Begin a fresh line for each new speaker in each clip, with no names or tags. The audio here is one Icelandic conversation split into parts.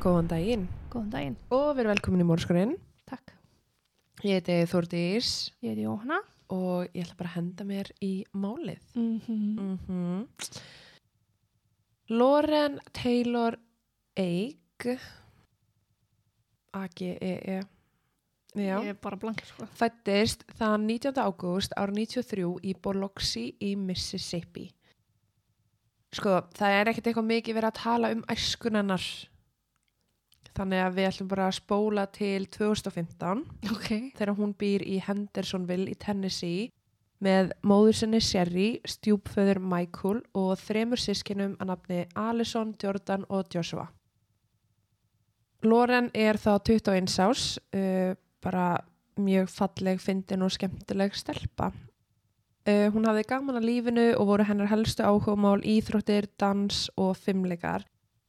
Góðan daginn
Góðan daginn.
og við erum velkomin í Mórskurinn.
Takk.
Ég heiti Þórdís
Ég er Jóhanna.
og ég ætla bara að henda mér í málið.
Mm -hmm.
Mm Lauren Taylor Eig A-G-E-E Já.
Ég er bara blank, sko.
Fættist þann 19. ágúst ára 93 í Biloxi í Mississippi. Sko, það er ekkert eitthvað mikið verið að tala um æskunennar. Þannig að við ætlum bara að spóla til 2015
Ok.
þegar hún býr í Hendersonville í Tennessee með móður sinni Sherry, stjúpföður Michael og þremur sískinum að nafni Alison, Jordan og Joshua. Lauren er þá 21 ás, uh, bara mjög falleg, fyndin og skemmtileg stelpa. Uh, hún hafði gaman að lífinu og voru hennar helstu áhugamál íþróttir, dans og fimmleikar.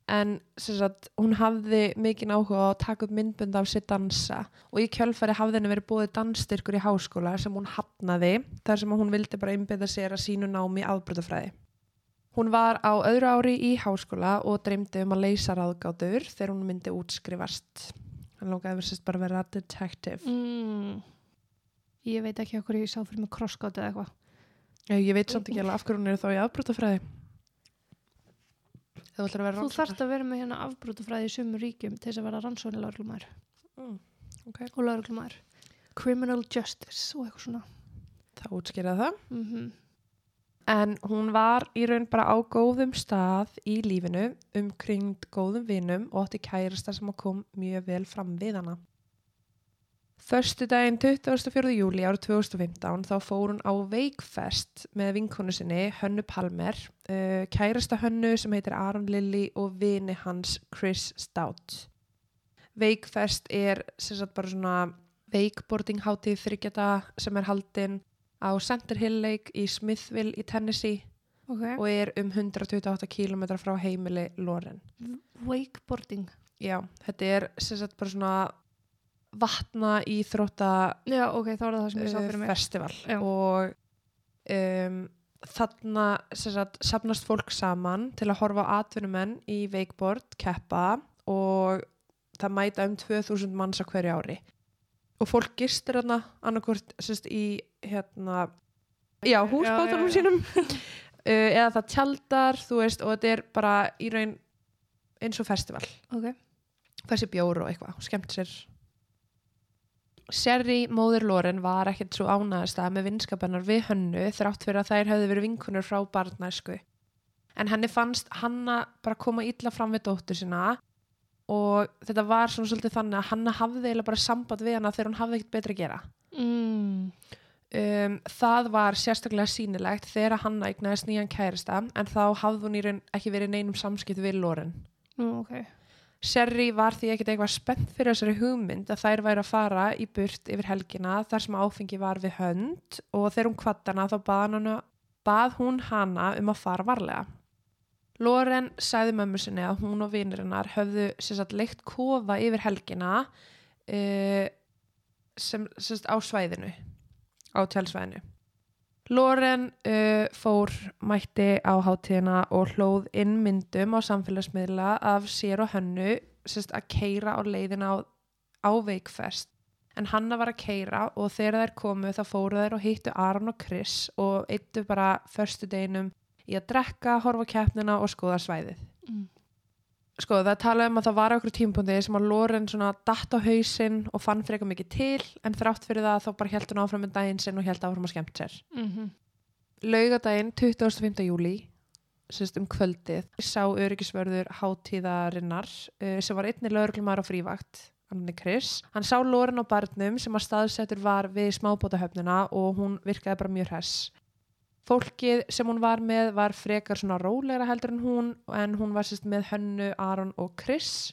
En sagt, hún hafði mikinn áhuga á að taka upp myndbund af sér dansa og í kjölfæri hafði henni verið búið dansstyrkur í háskóla sem hún hafnaði þar sem hún vildi bara einbytta sér að sínu námi afbrotafræði. Hún var á öðru ári í háskóla og dreymdi um að leysa ráðgátur þegar hún myndi útskrifast. Hann lókaði verið bara að vera detective.
Mm. Ég veit ekki okkur ég sá fyrir mig krossgátt eða eitthvað.
Ég, veit samt ekki alveg af hverju hún er þá í afbrotafræði. Þú ætlar að vera
Þú þarft að vera með hérna afbrútufræði í sumur ríkjum til þess að vera rannsóðin lauruglumær
Mm, ok.
og lauruglumær. Criminal justice og eitthvað svona.
Það útskýraði það.
Mm
En hún var í raun bara á góðum stað í lífinu, umkringd góðum vinum og átti kærasta sem kom mjög vel fram við hana. Förstu daginn 24. júli árið 2015 þá fór hún á Veikfest með vinkonu sinni Hönnu Palmer, uh, kærasta Hönnu sem heitir Aron Lilly og vini hans Chris Stout. Veikfest er sagt bara svona veikboarding hátíð þryggjata sem er haldin á Center Hill Lake í Smithville í Tennessee
Ok.
og er um 128 km frá heimili Loren.
Wakeboarding.
Já, þetta er sagt bara svona vatna íþrótta
Já, ok, þá er það það sem ég sá
uh,
fyrir mig.
festival
Já.
og um, þarna sagt safnast fólk saman til að horfa atvinnumenn í veikbord, keppa og það mæta um 2000 manns á hverju ári og fólk gistir þarna annarkvort sérst í hérna já, húsbátunum sínum uh, eða það tjaldar, þú veist og þetta er bara í raun eins og festival
Ok.
þessi bjór og eitthvað, skemmt sér Sherry, móður Loren, var ekkert svo ánæðast að með vinskapennar við hönnu þrátt fyrir að þær hefði verið vinkunur frá barnæsku. En henni fannst hanna bara koma illa fram við dóttur sína og þetta var svona svolítið þannig að hanna hafði eiginlega bara samband við hana þegar hún hafði ekkert betra að gera.
Mm.
Um, það var sérstaklega sýnilegt þegar hanna eignaðist nýjan kærista en þá hafði hún í raun ekki verið neinum samskipt við Loren.
Nú, ok.
Sherry var því ekkert eitthvað spennt fyrir þessari hugmynd að þær væri að fara í burt yfir helgina þar sem áfengi var við hönd og þegar hún kvattana þá bað, hana, bað hún hana um að fara varlega. Loren sagði mömmu sinni að hún og vinirinnar höfðu sagt leikt kofa yfir helgina uh, sem sagt, á svæðinu, á tjálsvæðinu. Loren uh, fór mætti á hátíðina og hlóð inn myndum á samfélagsmiðla af sér og hönnu sérst, að keira á leiðina á, á veikfest. En hanna var að keira og þegar þær komu þá fóru þær og hittu Aron og Chris og eittu bara förstu deginum í að drekka, horfa á keppnina og skoða svæðið.
Mm.
Sko það talaði um að það var okkur tímpundi sem að Loren svona datt á hausinn og fann frekar mikið til en þrátt fyrir það þá bara held hún áfram með daginn sinn og held áfram að skemmt sér
Mm
laugadaginn 25. júli sérst um kvöldið sá öryggisvörður hátíðarinnar uh, sem var einni lögreglumar á frívakt hann er Chris. Hann sá Loren á barnum sem að staðsettur var við smábótahöfnuna og hún virkaði bara mjög hress. Fólkið sem hún var með var frekar svona rólegra heldur en hún en hún var sérst með Hönnu, Aron og Chris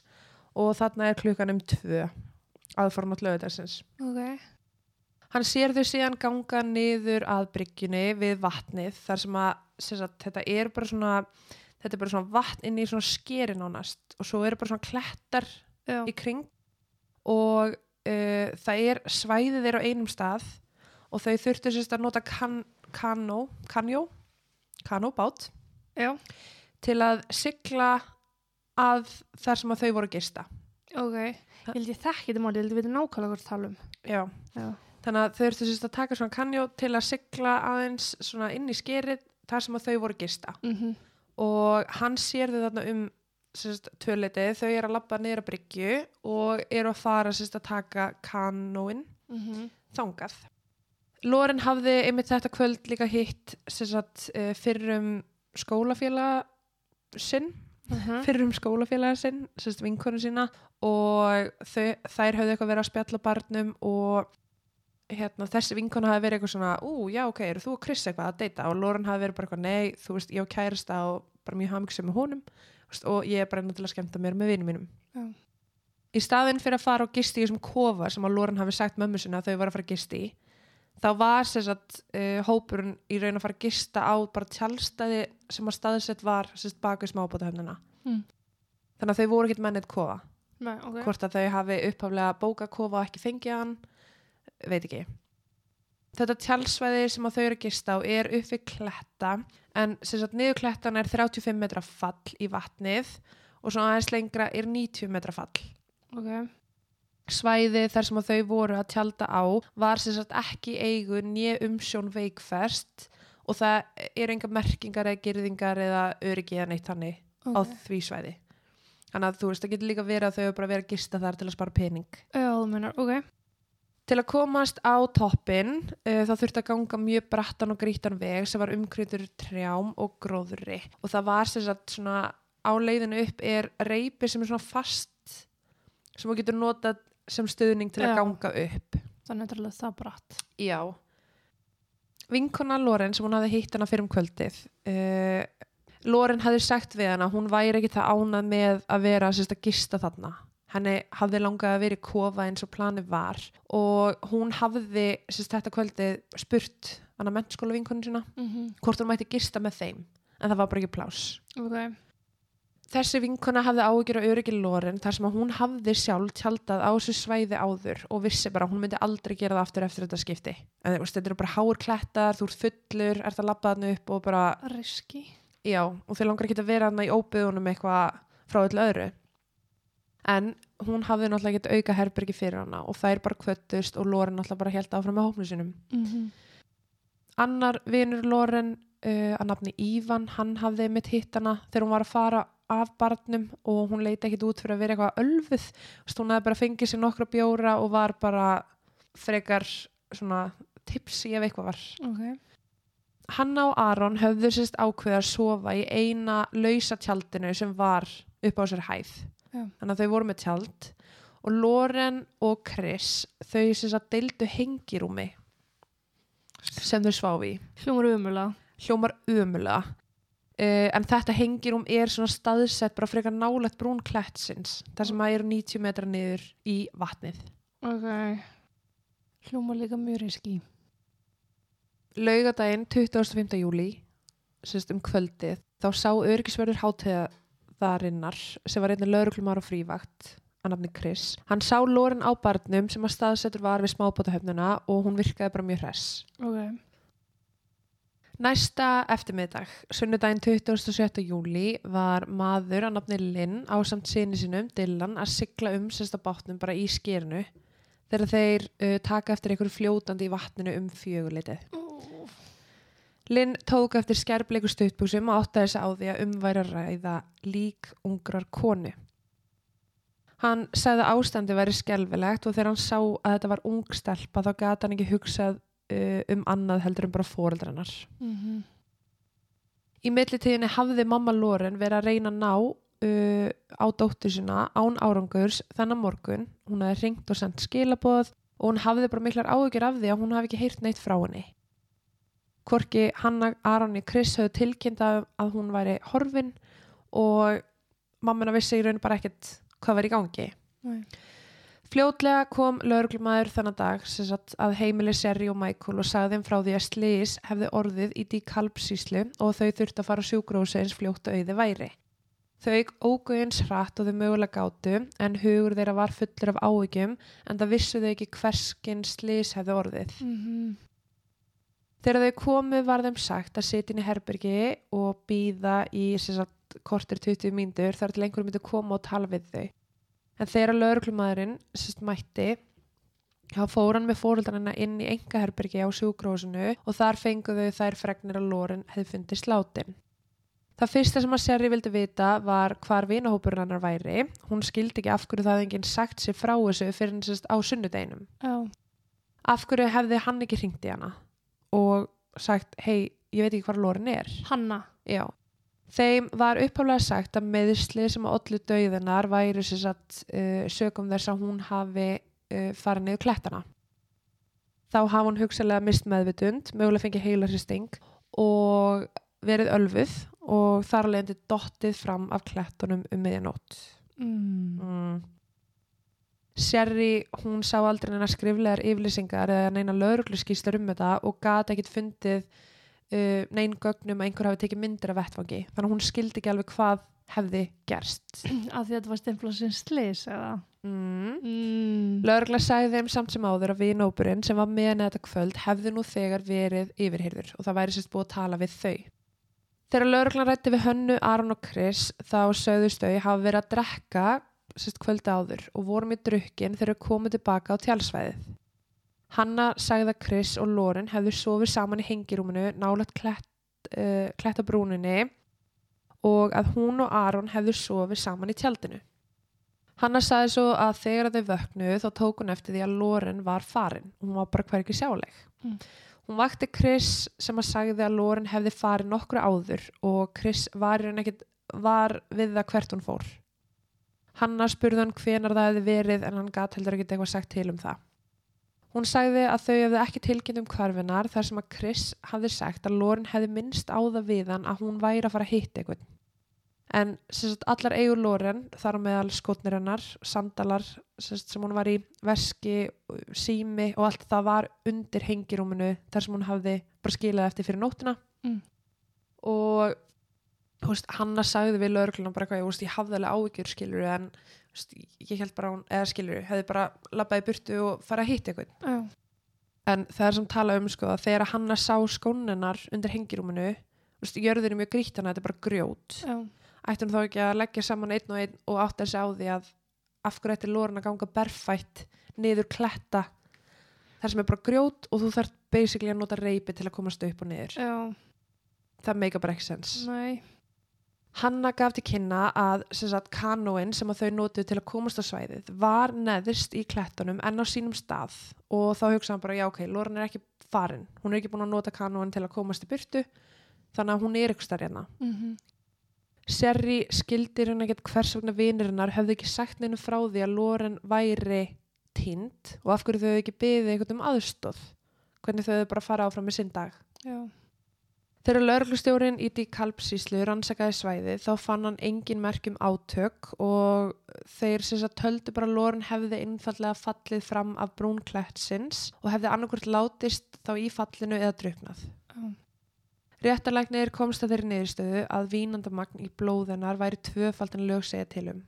og þarna er klukkan um tvö aðformátt lögudagsins.
Ok.
Hann sér þau síðan ganga niður að bryggjunni við vatnið þar sem að sagt, þetta er bara svona þetta er bara svona vatn inn í svona skeri nánast og svo eru bara svona klettar
Já.
í kring og uh, það er svæðið þeir á einum stað og þau þurftu sérst að nota kan, kanó, kanjó kanóbát
Já.
til að sigla að þar sem að þau voru gista
Ok, ég held ég þekki þetta máli, ég held ég veit nákvæmlega hvort tala um.
Já.
Já.
þannig að þau þurftu sérst að taka svona kanjó til að sigla aðeins svona inn í skerið þar sem að þau voru gista
Mm
og hann sér þau þarna um tvöleitið, þau eru að labba niður að bryggju og eru að fara sérst, að taka kanóin
-hmm.
þangað. Loren hafði einmitt þetta kvöld líka hitt sérst, uh, fyrrum skólafélag sinn,
Mhm.
fyrrum skólafélag sinn, vinkonu sína og þau, þær höfðu eitthvað verið að spjalla barnum og hérna, þessi vinkona hafi verið eitthvað svona ú, já, ok, eru þú og Chris eitthvað að deyta og Loren hafi verið bara eitthvað, nei, þú veist, ég og kærasta og bara mjög hafmyggsum með honum veist, og ég er bara náttúrulega að skemmta mér með vinum mínum
Já.
í staðinn fyrir að fara og gisti í þessum kofa sem að Loren hafi sagt mömmu sinna að þau var að fara að gisti í þá var sér satt uh, hópurinn í raun að fara að gista á bara tjálstæði sem að staðsett var sérst bak við smábótahöfnina
Mm.
þannig að þau voru ekkert mennið kofa.
Nei, ok.
hvort að þau hafi upphaflega bókað kofa og ekki fengið hann veit ekki. Þetta tjálsvæði sem að þau eru að gista á er upp við kletta en sagt niður klettan er 35 metra fall í vatnið og svona aðeins lengra er 90 metra fall.
Ok,
svæði þar sem þau voru að tjálta á var sem sagt ekki eigu nýja umsjón veikfest og það eru enga merkingar eða girðingar eða öryggi eða neitt þannig á
ok.
því svæði þannig að þú veist, það getur líka verið að þau eru bara verið að gista þar til að spara pening
Já, þú menar, ok.
Til að komast á toppin uh, þá þurfti að ganga mjög brattan og grítan veg sem var umkrytur trjám og gróðri og það var sem sagt svona á leiðinu upp er reypi sem er svona fast sem þú getur notað sem stuðning til að
Já.
ganga upp.
Þannig er alveg það bratt.
Já. Vinkona Loren sem hún hafði hitt hana fyrir um kvöldið uh, Loren hafði sagt við hana að hún væri ekki það ánað með að vera sérst, að gista þarna henni hafði langað að vera í kofa eins og planið var og hún hafði sérst, þetta kvöldið spurt hana mennskóla vinkonu sína
Mm -hmm.
hvort hún mætti gista með þeim en það var bara ekki plás
Ok,
Þessi vinkona hafði áhyggjur á öryggi Loren þar sem að hún hafði sjálf tjaldað á þessu svæði áður og vissi bara hún myndi aldrei gera það aftur eftir þetta skipti. En þetta eru bara háur klettar, þú ert fullur, ert að labba þarna upp og bara,
riski.
já, og þau langar ekki að vera þarna í óbyðunum eitthvað frá öllu öðru. En hún hafði náttúrulega ekki auka herbyrgi fyrir hana og þær bara kvöttust og Loren náttúrulega bara held áfram með hópnu sínum.
Mm -hmm.
Annar vinur Loren uh, að nafni Ívan, hann hafði mitt hitt hana þegar hún var að fara af barnum og hún leiti ekkit út fyrir að vera eitthvað ölfuð, hún hefði bara fengið sér nokkra bjóra og var bara frekar svona tipsi ef eitthvað var.
Ok,
Hanna og Aron höfðu sérst ákveð að sofa í eina lausa tjaldinu sem var upp á sér hæð.
Já.
Þannig að þau voru með tjald og Loren og Chris þau sérst að deildu hengirúmi sem þau sváfi
hljómar umulega.
hljómar umulega uh, en þetta hengirúm er svona staðsett bara frekar nálægt brún klettsins þar sem að eru 90 metra niður í vatnið
Ok, hljómar líka mjög riski.
laugadaginn 25. júli sérst um kvöldið þá sá örgisverður hátíðarinnar sem var einnig lauruglumar og frívakt að nafni Chris. Hann sá Loren á barnum sem að staðsettur var við smábótahöfnuna og hún virkaði bara mjög hress.
Ok,
Næsta eftirmiðdag, sunnudaginn 27. júli, var maður að nafni Lynn á samt sinni sinum, Dylan, að sigla um sérsta bátnum bara í skýrnu þegar þeir uh, taka eftir einhverju fljótandi í vatninu um fjögulitið. Lynn tók eftir skærbleiku stuttbúsum og áttaði þess á því að umværi að ræða lík ungrar konu. Hann sagði að ástandi væri skelvilegt og þegar hann sá að þetta var ung stelpa þá gata hann ekki hugsað uh, um annað heldur en bara fóreldrarnar.
mm
Í millitíðinni hafði mamma Loren verið að reyna að ná uh, á dóttur sína án árangurs þennan morgun. Hún hefði ringt og sendt skilaboð og hún hafði bara miklar áhyggjur af því að hún hafi ekki heyrt neitt frá henni. Hvorki Hanna, Aronni, Chris höfðu tilkynnt að að hún væri horfin og mammina vissi í raun bara ekkert hvað var í gangi.
Nei.
Fljótlega kom lauruglumæður þennan dag sem sagt að heimili Sherry og Michael og sagði þeim frá því að Slis hefði orðið í díkalpsíslu og þau þurfti að fara sjúgrósi eins fljótt auði væri. Þau ógu eins hratt og þau mögulega gátu en hugur þeirra var fullur af áhyggjum en það vissu þau ekki hverskinn Slis hefði orðið.
Mm
Þegar þau komu var þeim sagt að sitja inn í herbergi og býða í sagt, kortir 20 mínútur þar til einhverjum myndi koma og tala við þau. En þegar lauruglumæðurinn sérst mætti, þá fór hann með fóröldanina inn í engaherbergi á sjúkrósinu og þar fenguðu þær fregnir að Loren hefði fundið sláttinn. Það fyrsta sem að Sherry vildi vita var hvar vinahópurinn hennar væri. Hún skildi ekki af hverju það hefði enginn sagt sér frá þessu fyrir hann sérst á sunnudeginum.
Já.
Af hverju hefði hann ekki hringt í hana og sagt, hei, ég veit ekki hvar Loren er.
Hanna.
Já. Þeim var uppháflega sagt að meðisli sem að ollu döiðinar væri satt uh, sögum þess að hún hafi uh, farið niður klettana. Þá hafa hún hugsalega mist meðvitund, mögulega fengið heilarhristing og verið ölfuð og þar endur dottið fram af klettunum um miðjanótt.
Mm.
Mm. Sherry, hún sá aldrei neina skriflegar yfirlýsingar eða neina laurugluskýslar um þetta og gati ekkit fundið uh, neinn gögnum að einhver hafi tekið myndir af vettfangi. Þannig að hún skildi ekki alveg hvað hefði gerst.
Að því að þetta var stempla sem slis eða?
Mm.
Mm.
Laurugla sagði þeim samt sem áður að vinópurinn sem var með henni þetta kvöld hefði nú þegar verið yfirhyrður og það væri sérst búið að tala við þau. Þegar lauruglan rætti við Hönnu, Aron og Chris þá sögðust þau hafa verið að drekka sérst kvöldi áður og vorum í drukkin þegar þau komið tilbaka á tjálsvæðið. Hanna sagði að Chris og Loren hefðu sofið saman í hengirúminu nálægt klett, uh, klettabrúninni og að hún og Aron hefðu sofið saman í tjaldinu. Hanna sagði svo að þegar þau vöknuðu þá tók hún eftir því að Loren var farin. Hún var bara hverki sjáleg.
Mm.
Hún vakti Chris sem að sagði að Loren hefði farið nokkru áður og Chris var, ekkit, var við það hvert hún fór. Hanna spurði hann hvenar það hefði verið en hann gat heldur ekkit eitthvað sagt til um það. Hún sagði að þau hefði ekki tilkynnt um hvarfinar þar sem að Chris hafði sagt að Loren hefði minnst á það við hann að hún væri að fara að hitta einhvern. En sagt, allar eigur Loren, þar meðal skotnir hennar, sandalar sagt, sem hún var í veski, sími og allt það var undir hengirúminu þar sem hún hafði bara skilað eftir fyrir nóttina.
Mm.
Og veist, Hanna sagði við lögregluna bara eitthvað, ég, ég hafði alveg áhyggjur skilur en ég held bara að hún, eða skilur, hefði bara labbaði burtu og fara að hitta eitthvað.
Já.
En það er sem tala um sko að þegar Hanna sá skónennar undir hengirúminu, jörður er mjög grýtt hana, þetta er bara grjót
Já.
ætti hún þá ekki að leggja saman einn og einn og átt að segja á því að af hverju ætti lórin að ganga berfætt niður kletta þar sem er bara grjót og þú þarf basically að nota reypi til að komast upp og niður
Já.
það meika bara ekki sens
Nei.
Hanna gaf til kynna að kanóin sem að þau notuðu til að komast á svæðið var neðist í klettunum en á sínum stað. Og þá hugsaði hann bara já ok, Loren er ekki farin. Hún er ekki búin að nota kanóin til að komast í burtu þannig að hún er ykkur starf hérna.
Mm
Sherry skildir hún ekkert hvers vegna vinirinnar höfðu ekki sagt neinu frá því að Loren væri tind og af hverju þau hefðu ekki byggðið eitthvað um aðstóð hvernig þau hefðu bara fara áfram með sinn dag.
Já.
Þegar lauruglustjórin í Díkalpsíslu rannsakaði svæðið þá fann hann engin merkjum átök og þeir sem sagt töldu bara að Loren hefði einfallega fallið fram af brúnklætsins og hefði annarkvort látist þá í fallinu eða druknað.
Já.
Réttarlæknir komst að þeirri niðurstöðu að vínandamagn í blóðunar væri tvöfaldan lög segja til um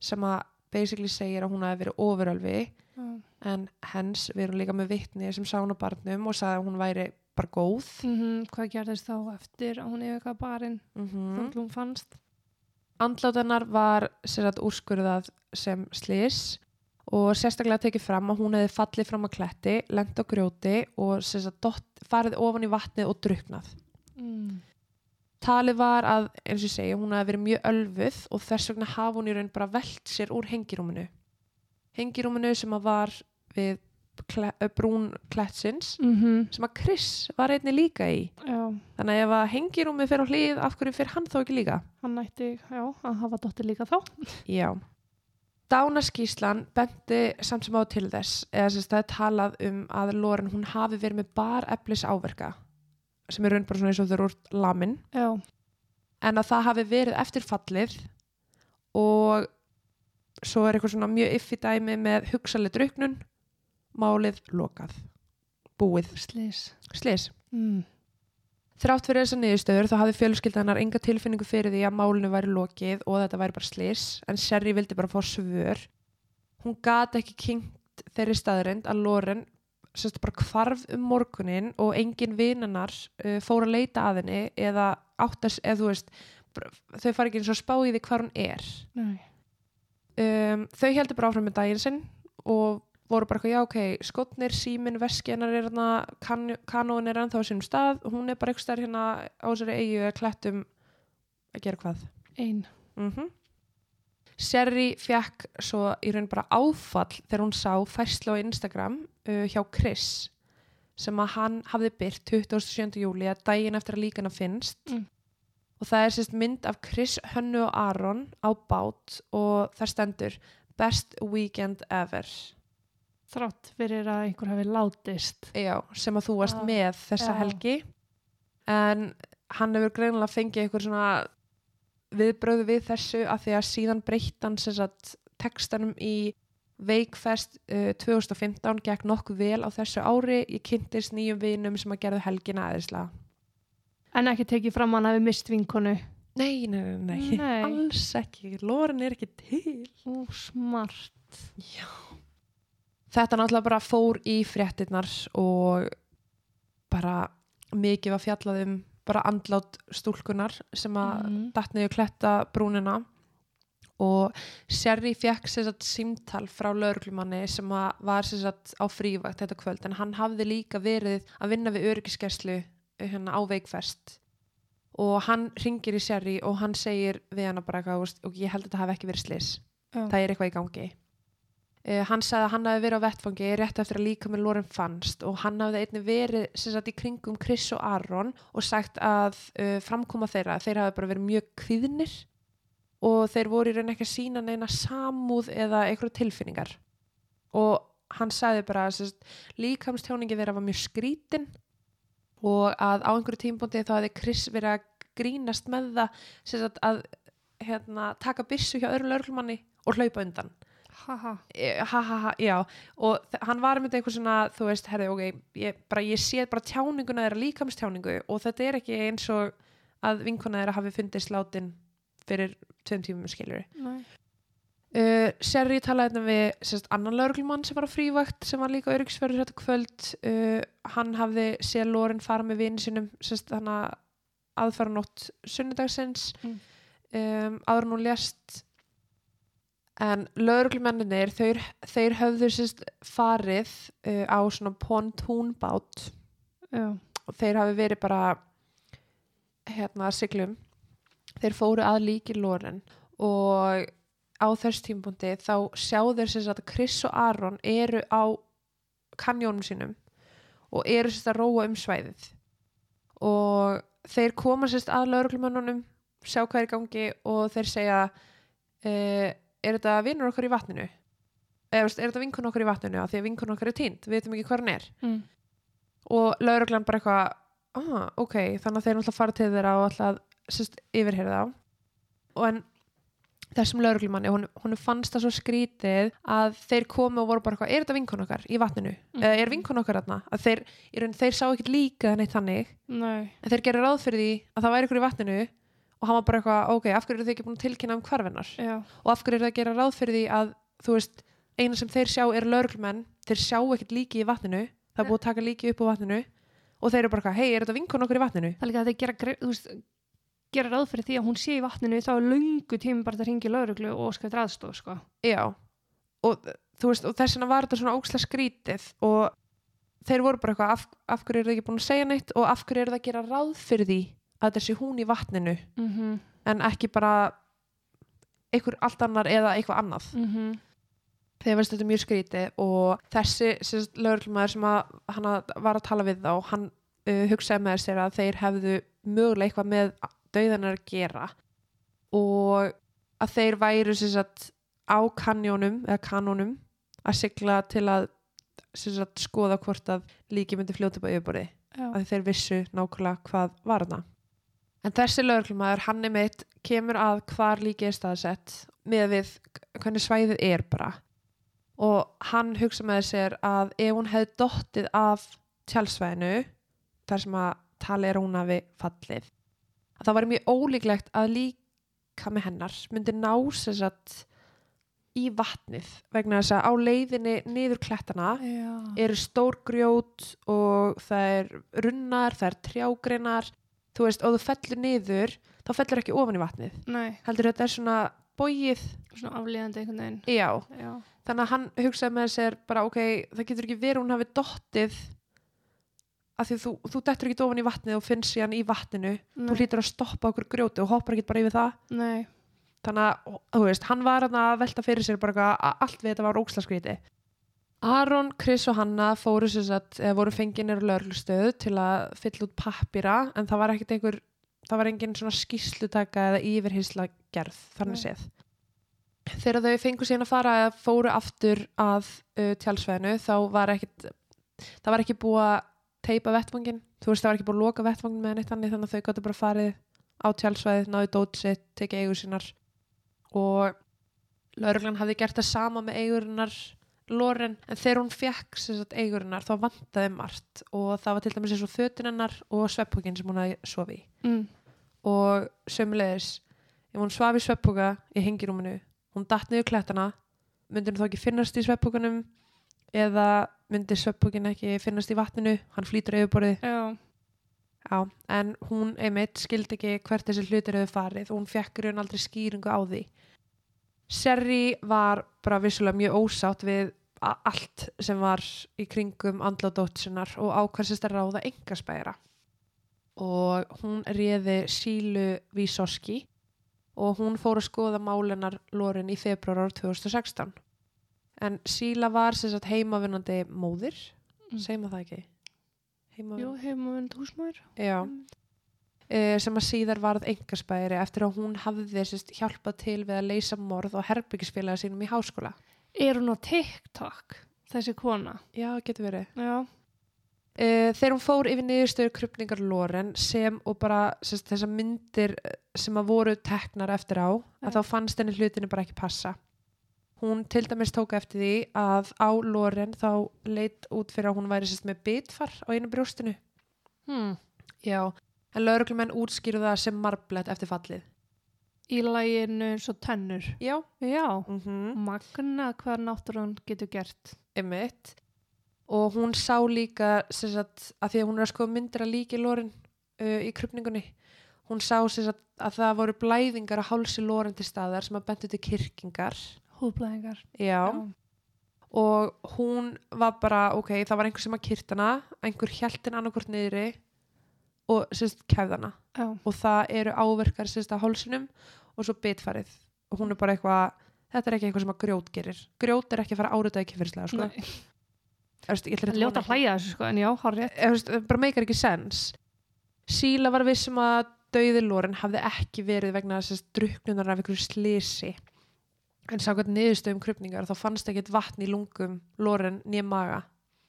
sem að basically segir að hún hafi verið ofurölfi
Já.
en hens við erum líka með vittni sem sá hún á barnum og sagði að hún væri bara góð.
Mm Hvað gerðist þá eftir að hún eitthvað barinn
Mm
þannig hún fannst?
Andlátanar var sér að úrskurðað sem slis og sérstaklega tekið fram að hún hefði fallið fram að kletti, lent á grjóti og dott, farið ofan í vatnið og druknað.
Mm.
Talið var að, eins og ég segi, hún hefði verið mjög ölfuð og þess vegna hafa hún í raun bara velt sér úr hengirúminu. Hengirúminu sem að var við brún klettsins
Mm
sem að Chris var einni líka í.
Já.
Þannig að ef að hengirúmið fer á hlið, af hverju fer hann þá ekki líka?
Hann ætti, já, að hafa dóttir líka þá.
Já. Dánaskíslan benti samt sem á til þess eða sem sagt, það er talað um að Loren hún hafi verið með bar eflis áverka sem er raun bara svona eins og þau eru úr lamin
Já.
en að það hafi verið eftir fallið og svo er eitthvað svona mjög iffi dæmi með hugsaleg druknun málið lokað búið,
Slis.
slis
Mm.
Þrátt fyrir þessar niðurstöður þá hafði fjölskyldanar enga tilfinningu fyrir því að málinu væri lokið og þetta væri bara slis en Sherry vildi bara fá svör. Hún gat ekki kynnt þeirri staðrind að Loren sérst bara hvarf um morgunin og engin vinnanar uh, fór að leita að henni eða áttas, eða þú veist, þau fara ekki eins og spá í því hvar hún er um, þau heldur bara áfram með daginn sinn og voru bara eitthvað, já ok, skotnir, símin, veskinar er hérna, kan, kanón er ennþá á sínum stað, hún er bara eitthvað stær hérna á þessari eigu eða klettum að gera hvað
Ein.
mm Sherry fekk svo í raun bara áfall þegar hún sá færslu á Instagram uh, hjá Chris sem að hann hafði byrt 27. júli að daginn eftir að líkana finnst
Mm.
og það er sérst mynd af Chris, Hönnu og Aron á bát og það stendur Best Weekend Ever
Þrátt fyrir að einhver hafi látist.
Já, sem að þú varst
Ah,
með þessa
já.
helgi en hann hefur greinilega fengið einhver svona viðbröðu við þessu að því að síðan breytt hann sem sagt textanum í Veikfest uh, 2015 gekk nokkuð vel á þessu ári ég kynntist nýjum vinum sem að gerðu helgina aðeinslega
En ekki tekið fram hann hafi mist vinkonu.
Nei, nei, nei, nei,
Nei.
alls ekki Loren er ekki til
Ú, smart.
Já Þetta náttúrulega bara fór í fréttinnar og bara mikið var fjallað um bara andlát stúlkunar sem að
Mhm.
datt niður kletta brúnina. Og Sherry fekk sér satt símtal frá lauruglumanni sem að var sér satt á frívakt þetta kvöld. En hann hafði líka verið að vinna við öryggiskerslu hérna á veikfest. Og hann ringir í Sherry og hann segir við hana bara eitthvað og ég held að þetta hafi ekki verið slis
Já.
það er eitthvað í gangi uh, hann sagði að hann hafi verið á vettfangi rétt eftir að líka með Loren fannst og hann hafði einnig verið sem sagt í kringum Chris og Aaron og sagt að uh, framkoma þeirra, þeir hafi bara verið mjög kvíðnir og þeir voru í raun ekki að sína neina samúð eða einhverju tilfinningar. Og hann sagði bara að líkamstjáningi þeirra var mjög skrítin og að á einhverju tímpúndi þá hefði Chris verið að grínast með það sem sagt, að hérna, taka byssu hjá öðru lörglumanni og hlaupa undan
Haha.
Eh, ha ha ha, já og hann var með eitthvað svona þú veist, herði, ok, ég, bara, ég sé bara tjáninguna þeirra líkamstjáningu og þetta er ekki eins og að vinkona þeirra hafi fundist látin fyrir tveim tímum skilur
Nei.
uh, Sherry talaði þetta við sérst, annan lauruglumann sem var á frívakt sem var líka öryggisverður þetta kvöld uh, hann hafði séð Loren fara með vini sinum hann að aðfara nótt sunnudagsins
Mm.
um, áður en hún lést en lauruglumenninir þeir, þeir höfðu sérst farið uh, á svona pontúnbát
Já.
og þeir hafi verið bara hérna siglum þeir fóru að líki Loren. Og á þess tímpúndi þá sjá þeir sagt að Chris og Aaron eru á kanjónum sínum og eru sérst að róa um svæðið. Og þeir koma sérst að lauruglumönnunum sjá hvað er gangi og þeir segja uh, er þetta vinnur okkar í vatninu? Eða er þetta vinkun okkar í vatninu? Af því að vinkun okkar er týnd, við veitum ekki hvað hann er.
Mm.
og lauruglan bara eitthvað ah, ok, þannig að þeir náttúrulega fara til þeirra og alltaf yfirherða á og en þessum lauruglumanni, hún, hún fannst það svo skrítið að þeir komu og voru bara eitthvað, er þetta vinkun okkar í vatninu?
Mm.
eða er vinkun okkar þarna? Að þeir, þeir sá ekkert líka neitt þannig.
Nei.
en þeir gerir ráð fyrir því að það væri ykkur í vatninu og hann var bara eitthvað, ok, af hverju eru þið ekki búin að tilkynna um hvarfinnar og af hverju eru það að gera ráð fyrir því að þú veist, eina sem þeir sjá er lauruglumenn, þeir sjá ekkert líki í vatninu það er búið að taka líki upp á vatninu og þeir eru bara, eitthvað, hei, er þetta vinkun okkur í vatninu?
Það er líka að þeir gera, þú veist, gera ráð fyrir því að hún sé í vatninu þá er löngu tími bara að ringi lauruglu og óska þetta aðstof, sko.
Já, og þú veist, og þess vegna var þetta svona ókslega skrítið og þeir voru bara eitthvað, af, af hverju eru þið ekki búin að segja neitt og af hverju eru það að gera ráð fyrir því að þetta sé hún í vatninu
Mm -hmm.
en ekki bara einhver allt annar eða eitthvað annað
Mm
þegar veist þetta mjög skrítið og þessi lögurlumæður sem að, var að tala við þá hann uh, hugsaði með sér að þeir hefðu mögulega eitthvað með dauðanar að gera og að þeir væru sagt, á kanjónum eða kanónum að sigla til að sagt, skoða hvort að líki myndi fljóta upp á yfirborði að þeir vissu nákvæmlega hvað var þarna. En þessi lögreglumæður, hann er mitt, kemur að hvar líki er staðsett með við hvernig svæðið er bara. Og hann hugsa með sér að ef hún hefði dottið af tjálsvæðinu, þar sem að tala er hún hafi fallið, að það var mjög ólíklegt að líka með hennar myndi ná sér satt í vatnið vegna þess að á leiðinni niður klettana
Já.
eru stór grjót og það er runnar, það er trjágreinar þú veist, og þú fellur niður þá fellur ekki ofan í vatnið.
Nei,
heldur þetta er svona bógið
svona aflíðandi einhvern veginn.
Já,
já,
þannig að hann hugsaði með sér bara ok, það getur ekki verið að hún hafi dottið af því að þú, þú dettur ekki ofan í vatnið og finnst síðan í vatninu. Þú
nei,
hlýtur að stoppa okkur grjóti og hoppar ekki bara yfir það.
Nei,
þannig að, þú veist, hann var að velta fyrir sér bara að allt við þetta var ógslaskríti Aron, Chris og Hanna fóru eða voru fenginir á lörglustöðu til að fylla út pappira en það var ekkit einhver það var engin svona skýslutaka eða yfirheysla gerð, þannig séð. Þegar þau fengu síðan að fara eða fóru aftur að uh, tjálsvæðinu þá var ekkit það var ekki búið að teipa vettvangin þú veist það var ekki búið að loka vettvangin með neitt þannig þannig að þau gáttu bara farið á tjálsvæðið, náðu dót sitt, tekið eigur sínar. Og lauruglan hafði gert það sama með eigurinnar Loren, en þegar hún fekk sagt, eigurinnar þá vantaði margt. Og það var til dæmis eins og fötin hennar og sveppúkin sem hún hafði sofi
mm,
og sömulegis ef hún svaf í sveppúka í hengirúminu hún datt niður klettana myndi hún þá ekki finnast í sveppúkanum eða myndi sveppúkin ekki finnast í vatninu, hann flýtur yfirborðið.
Já,
en hún einmitt skildi ekki hvert þessi hlutir hefur farið. Og hún fekk raun aldrei skýringu á því. Serri var bara vissulega mjög ósátt við allt sem var í kringum andladótsunar og ákvæmsist að ráða engaspæra. Og hún réði Sílu Vísoski og hún fór að skoða málenar Lorin í februar ár 2016. En Síla var sagt heimavinnandi móðir,
Mm.
segjum það ekki? Heimavinnandi.
jú, vind húsmaður
Já,
Mm.
uh, sem að síðar varð engaspæri eftir að hún hafði sérst, hjálpað til við að leysa morð og herbyggisfélaga sínum í háskóla.
Er hún á TikTok, þessi kona
Já, getur verið.
já,
Uh, þegar hún fór yfir niðurstöður krupningar Loren sem og bara sérst, þessar myndir eh, sem að voru teknar eftir á, að
Já.
þá fannst henni hlutinu bara ekki passa. Hún til dæmis tók eftir því að á Loren þá leit út fyrir að hún væri sérst, með bitfar á einu brjóstinu.
hmm.
Já, en lauruglumenn útskýrðu það sem marblett eftir fallið.
Í læginu eins og tennur
Já.
já,
Mm -hmm.
magna hvað náttúrun getur gert
Einmitt. og hún sá líka sagt, að því að hún er að skoða myndir að líki Loren uh, í krupningunni hún sá sagt, að það voru blæðingar á hálsi Loren til staðar sem að bentu til kirkingar
húðblæðingar
Já. og hún var bara ok, það var einhver sem að kyrta hana einhver hjæltin annarkvort niðri og sem sagt kefð hana
já,
og það eru áverkar sem sagt á hálsinum og svo bitfarið. Og hún er bara eitthvað þetta er ekki eitthvað sem að grjót gerir. Grjót er ekki að fara áritaði kynfyrslega sko. Veist, ég að
ljóta að hlæja þessu sko en já, har rétt.
Það bara meikar ekki sens. Síla var vissum að dauði Loren hafði ekki verið vegna að druknunar af einhverju slisi en sákvæmt niðurstöðum krupningar þá fannst ekkert vatn í lungum Loren nýja maga.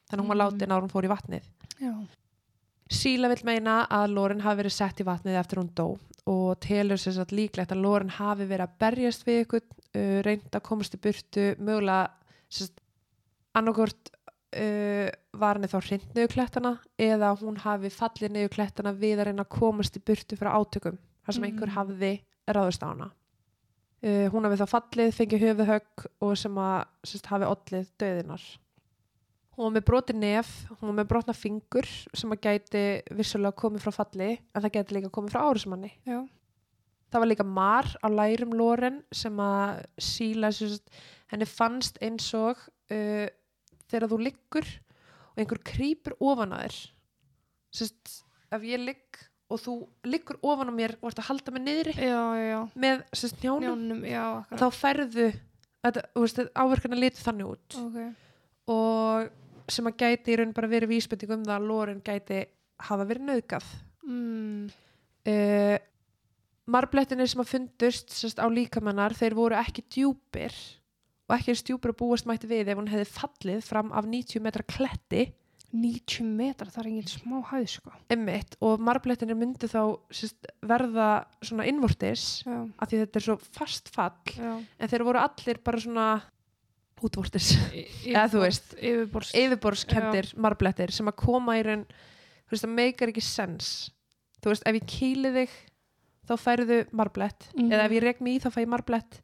Þannig að hún var
Mm.
látin ára hún fór í vatnið.
Já,
Síla vil meina að Loren hafi verið sett í vatnið eftir hún dó og telur sér satt líklegt að Loren hafi verið að berjast við ykkur uh, reynd að komast í burtu mögulega annarkort uh, var henni þá hrind niður klettana eða hún hafi fallið niður klettana við að reyna að komast í burtu frá átökum þar sem
Mm.
einhver hafði ráðust á hana uh, hún hafi þá fallið, fengið höfuðhögg og sem að sérst, hafi ollið döðinar hún var með broti nef hún var með brotna fingur sem að gæti vissulega komið frá falli en það gæti líka komið frá árismanni
já,
það var líka mar á lærum Loren sem að síla henni fannst eins og uh, þegar þú liggur og einhver krýpur ofan að þér sérst, ef ég ligg og þú liggur ofan á mér og ert að halda mig niðri
já, já,
með sérst, njánum
njánum, já,
þá veist, áverkana litið þannig út.
Ok,
og sem að gæti í raun bara verið vísbending um það að Loren gæti hafa verið nöðgað
mm,
uh, marblettinir sem að fundust sérst, á líkamennar, þeir voru ekki djúpir og ekki eins djúpir að búast mætti við ef hún hefði fallið fram af 90 metra kletti.
90 metrar, það er engin smá hæð sko.
Emmitt og marblettinir myndi þá sérst, verða svona innvortis af því þetta er svo fast fall.
Já.
En þeir voru allir bara svona útvortis. Eða þú veist, yfirborðskendir marblettir sem að koma í raun þú veist það meikar ekki sens. Þú veist ef ég kýli þig þá færðu marblett.
Mhm.
eða ef ég rek mig í þá fæ ég marblett.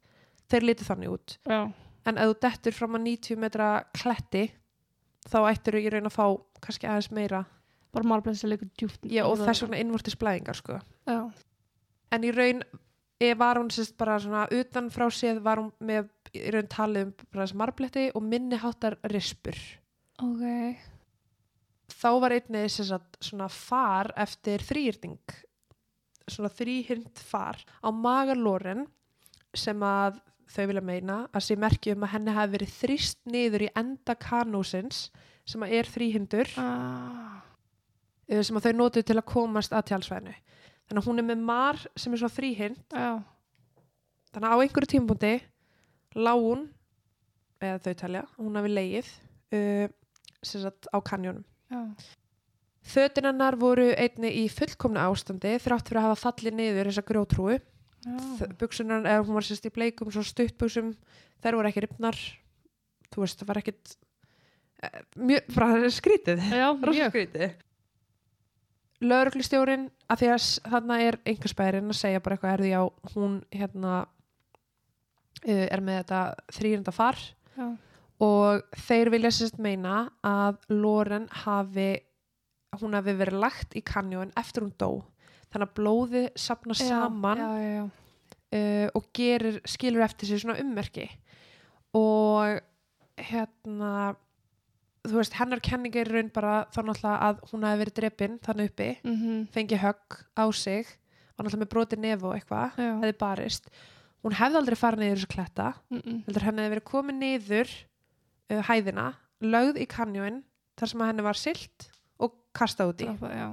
Þeir litur þannig út.
Já,
en ef þú dettur fram að 90 metra kletti þá ættir þú í raun að fá kannski aðeins meira.
Bara marblæðis að leikur djúpt
og þess vegna innvortis blæðingar sko.
já,
en í raun var hún sérst bara svona utan frá séð var hún með í raun talið um bara þessi marbletti og minni háttar rispur.
Ok,
þá var einnig sagt, svona far eftir þrýrning svona þrýhyrnd far á magalóren sem að þau vilja meina að sé merki um að henni hafi verið þrýst niður í enda kanúsins sem að er þrýhyndur
ah,
eh, sem að þau notuðu til að komast að tjálsvæðinu þannig að hún er með mar sem er svona þrýhyrnd
já,
þannig að á einhverju tímpúndi lág hún eða þau talja, hún hafi leið uh, sem sagt á kanjónum
já,
hennar voru einni í fullkomna ástandi þrátt fyrir að hafa fallið niður þessa grjótrúi.
já,
Buksunar, eða hún var sérst í bleikum, svo stuttbuksum, þær voru ekki ripnar. Þú veist, það var ekkit eh, mjög, bara skrítið.
já,
Rosa
mjög,
skrítið. Lögreglustjórin, að því að þarna er einhverspærin að segja bara eitthvað er því á hún hérna uh, er með þetta þrýrenda far.
Já,
og þeir vilja sérst meina að Loren hafi hún hafi verið lagt í kanjón eftir hún dó. Þannig að blóði sapna saman
já, já, já,
uh, og gerir, skilur eftir sig svona ummerki. Og hérna þú veist, hennar kenning er raun bara þá náttúrulega að hún hafi verið drepin þannig uppi,
mhm,
fengi högg á sig var náttúrulega með broti nef og eitthvað hefði barist. Hún hefði aldrei farið niður þessu kletta.
Mhm,
heldur henni hefði verið komið niður uh, hæðina, lögð í kanjóin þar sem henni var silt og kastað út í.
Droppa, já,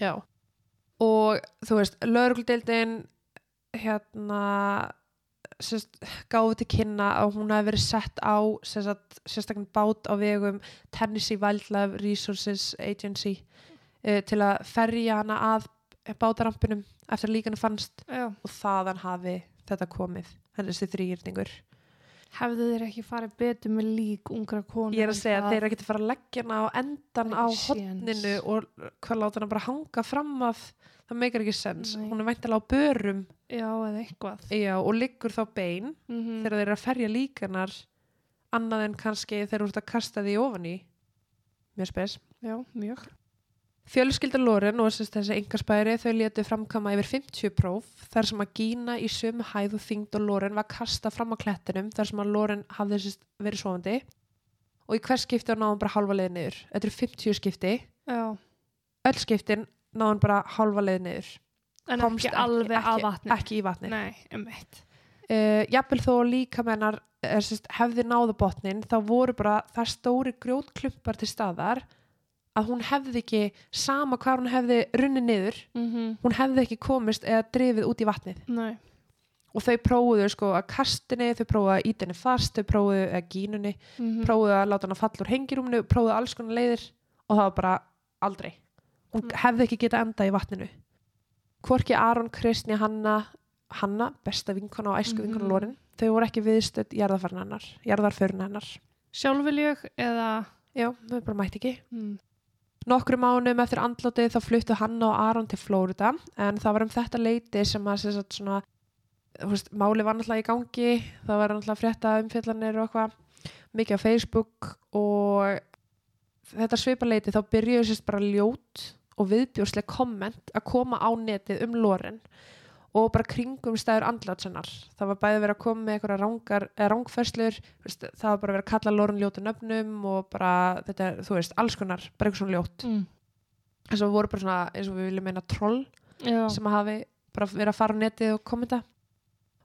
Já. og þú veist, lögregludeildin hérna sérst, gáði til kynna að hún hafi verið sett á sérst, sérstaklega bát á vegum Tennessee Wildlife Resources Agency uh, til að ferja hana að bátarampinum eftir að líkanu fannst
já,
og þaðan hafi þetta komið. Henni þessi þrýrningur
hefðu þeir ekki farið betur með lík ungra konu
Ég er að segja að þeir ekki fara að leggja hana á endan á hotninu og hvað láta hana bara hanga fram af það meikar ekki sens.
Nei.
Hún er væntalega á börum
já, eða eitthvað
já, og liggur þá bein
mhm,
þegar þeir eru að ferja líkanar annað en kannski þeir eru út að kasta því ofan í. Mjög spes.
já, mjög
Fjölskylda Loren og þessi engarspæri þau letu framkama yfir 50 próf þar sem að Gína í sömu hæð og þyngd og Loren var kasta fram á klettinum þar sem að Loren hafði verið sofandi. Og í hvers skipti náðum bara halva leið niður. Þetta eru 50 skipti.
Já,
öll skiptin náðum bara halva leið niður.
En
Komst
ekki alveg
ekki,
að vatni
ekki í vatni
nei, um eitt
uh, jafnvel þó líka mennar sérst, hefði náða botnin þá voru bara það stóri grjótklumpar til staðar að hún hefði ekki sama hvar hún hefði runni niður
mhm,
hún hefði ekki komist eða drifið út í vatnið.
Nei,
og þau prófuðu sko að kastinni þau prófuðu að íta henni fast, þau prófuðu að gínunni
mhm,
prófuðu að láta hann að falla úr hengirúmnu prófuðu alls konar leiðir og það var bara aldrei. Hún
Mm.
hefði ekki getað enda í vatninu. Hvorki Aron, Kristni, Hanna Hanna, besta vinkona og æsku vinkona Lorin þau voru ekki viðstödd jarðarförn hennar jarðarförn hennar.
Sjálfviljug eða?
Já, þau bara mætti ekki.
Mm,
Nokkru mánum eftir andlátið þá fluttu Hanna og Aron til Flórida en það var um þetta leiti sem að sagt, svona, veist, máli var náttúrulega í gangi. Það var náttúrulega frétta umfjallanir og eitthvað mikið á Facebook og þetta svipa leiti þá byrjuðu sérst bara ljót og viðbjórslega komment að koma á netið um Loren og bara kringum stæður andlátsennar það var bæði verið að koma með eitthvað veist, það var bara verið að kalla Loren ljótu nöfnum og bara þetta, þú veist, alls konar bara eitthvað svona ljót
mm,
þess að voru bara svona eins og við viljum meina troll
já,
sem að hafi bara verið að fara á netið og kommenta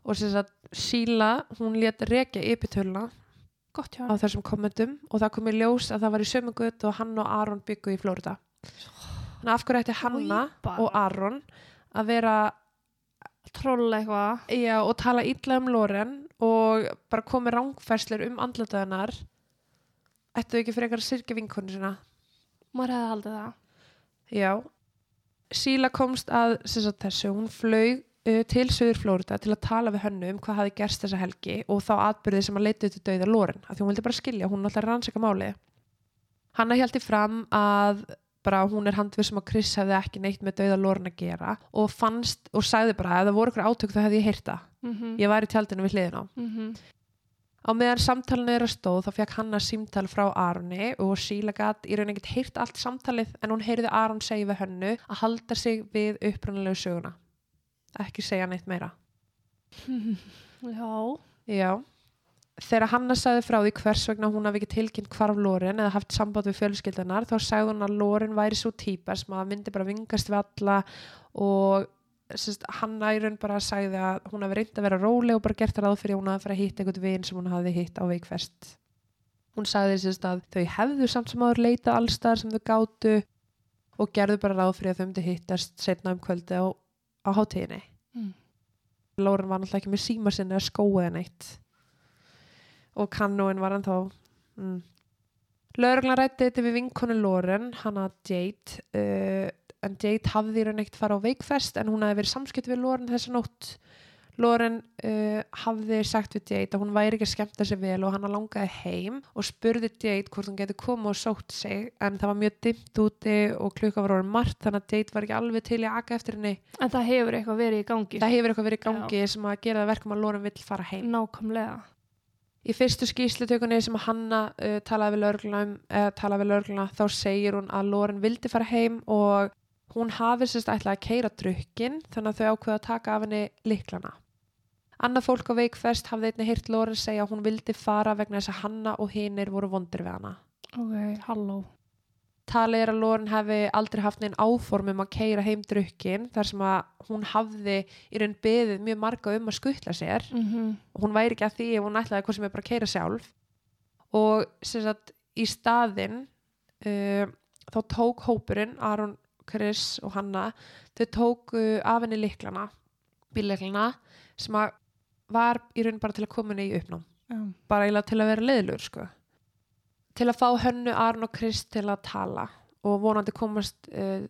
og sem sagt Síla, hún epitöluna
gott hjá
á þessum kommentum og það kom í ljós að það var í sömungut og hann og Aron byggu í Flórida þannig að af hverju ætti Hanna og Aron að vera
troll eitthvað.
Já, og tala illa um Loren og bara komi rángferslur um andlataðanar ættu ekki frekar að sirkja vinkonu sinna
maður hefði haldið það.
Já, Síla komst að þessu, hún flög uh, til Suður Flórida til að tala við hönnu um hvað hafi gerst þessa helgi og þá atbyrðið sem að leita til dauða Loren, af því hún vildi bara skilja, hún náttúrulega rannsaka máli. Hanna hjælti fram að bara hún er handvissum að Chris hefði ekki neitt með dauða Loren að gera og fannst og sagði bara að það voru ykkur átök þá hefði ég heyrta.
mm -hmm.
Ég var í tjaldinu við hliðin á. Á meðan samtalinu er að stóð þá fekk Hanna símtal frá Aroni og Síla gat í raun ekkert heyrt allt samtalið en hún heyrði Aron segja við hönnu að halda sig við upprannalegu söguna. ekki segja neitt meira
Já.
Já. Þegar Hanna sagði frá því hvers vegna hún hafi ekki tilkynnt hvarf Loren eða haft samband við fjölskyldunar þá sagði hún að Loren væri svo típa sem að myndi bara vingast við alla og sérst, Hanna í raun bara sagði að hún hafi reynd að vera róleg og bara gert ráð fyrir að hún hafi fara að hitta einhvern vin sem hún hafi hitt á veikfest. Hún sagði sérst að þau hefðu samt sem áður leitað allstaðar sem þau gátu og gerðu bara ráð fyrir að þau myndi hittast setna um kvöldi á, á hátíðinni.
Mm.
Lauren var náttúrulega ekki með síma sinni að skóa en eitt og kannúin var hann þá mm. Lauruglan rætti þetta við vinkonu Lauren hana Jade uh, en Jade hafði í raun eitt fara á veikfest en hún hafði verið samskipt við Lauren þessa nótt Lauren uh, hafði sagt við Jade að hún væri ekki að skemmta sér vel og hann langaði heim og spurði Jade hvort hún geti komið og sótt sig en það var mjög dimmt úti og klukka var orðin margt þannig að Jade var ekki alveg til í að aka eftir henni
En það hefur eitthvað verið í gangi.
það hefur eitthvað verið í gangi sem að gera það verkum að Lauren vill fara heim
Nákvæmlega.
Í fyrstu skýslutökunni sem Hanna uh, talaði við lögregluna um, þá segir hún að Lauren vildi fara heim og hún hafi sérst ætlaði að keira drukkin þannig að þau ákveða að taka af henni liklana Annað fólk á veikfest hafði einnig heyrt Lauren segja að hún vildi fara vegna þess að Hanna og hinir voru vondir við hana
Ok, halló.
Talið er að Lauren hefði aldrei haft neinn áform um að keira heim drukkin þar sem að hún hafði í raun beðið mjög marga um að skuttla sér
Mm
og hún væri ekki að því ef hún ætlaði hvað sem er bara að keira sjálf og sem sagt í staðinn uh, þá tók hópurinn Aron, Chris og Hanna þau tóku af henni liklana bílliklana sem að var í raun bara til að koma henni í uppnám
Já.
bara til að vera leiðlur sko. Til að fá hönnu Aron og Chris til að tala og vonandi komast uh,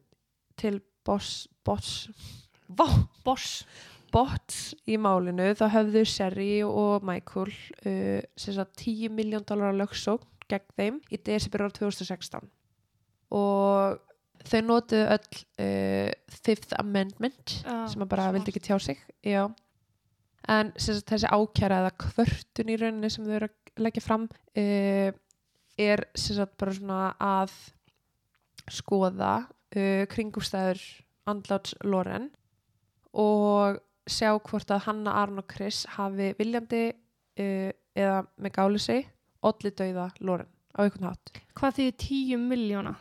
til boss boss
Boss.
bots í málinu þá höfðu Sherry og Michael uh, sagt 10 miljón dólar lögsókn gegn þeim í desember ára 2016 og þau notuðu öll uh, Fifth Amendment
Já,
sem að bara vildi ekki tjá sig já. en sagt, þessi ákjæra eða kvörtun í rauninni sem þau eru að leggja fram uh, er sagt bara svona að skoða uh, kringumstæður andláts Loren og sjá hvort að Hanna, Arn og Chris hafi viljandi uh, eða með gáli sig olli dauða Loren á einhvern hátt
Hvað því 10 miljóna?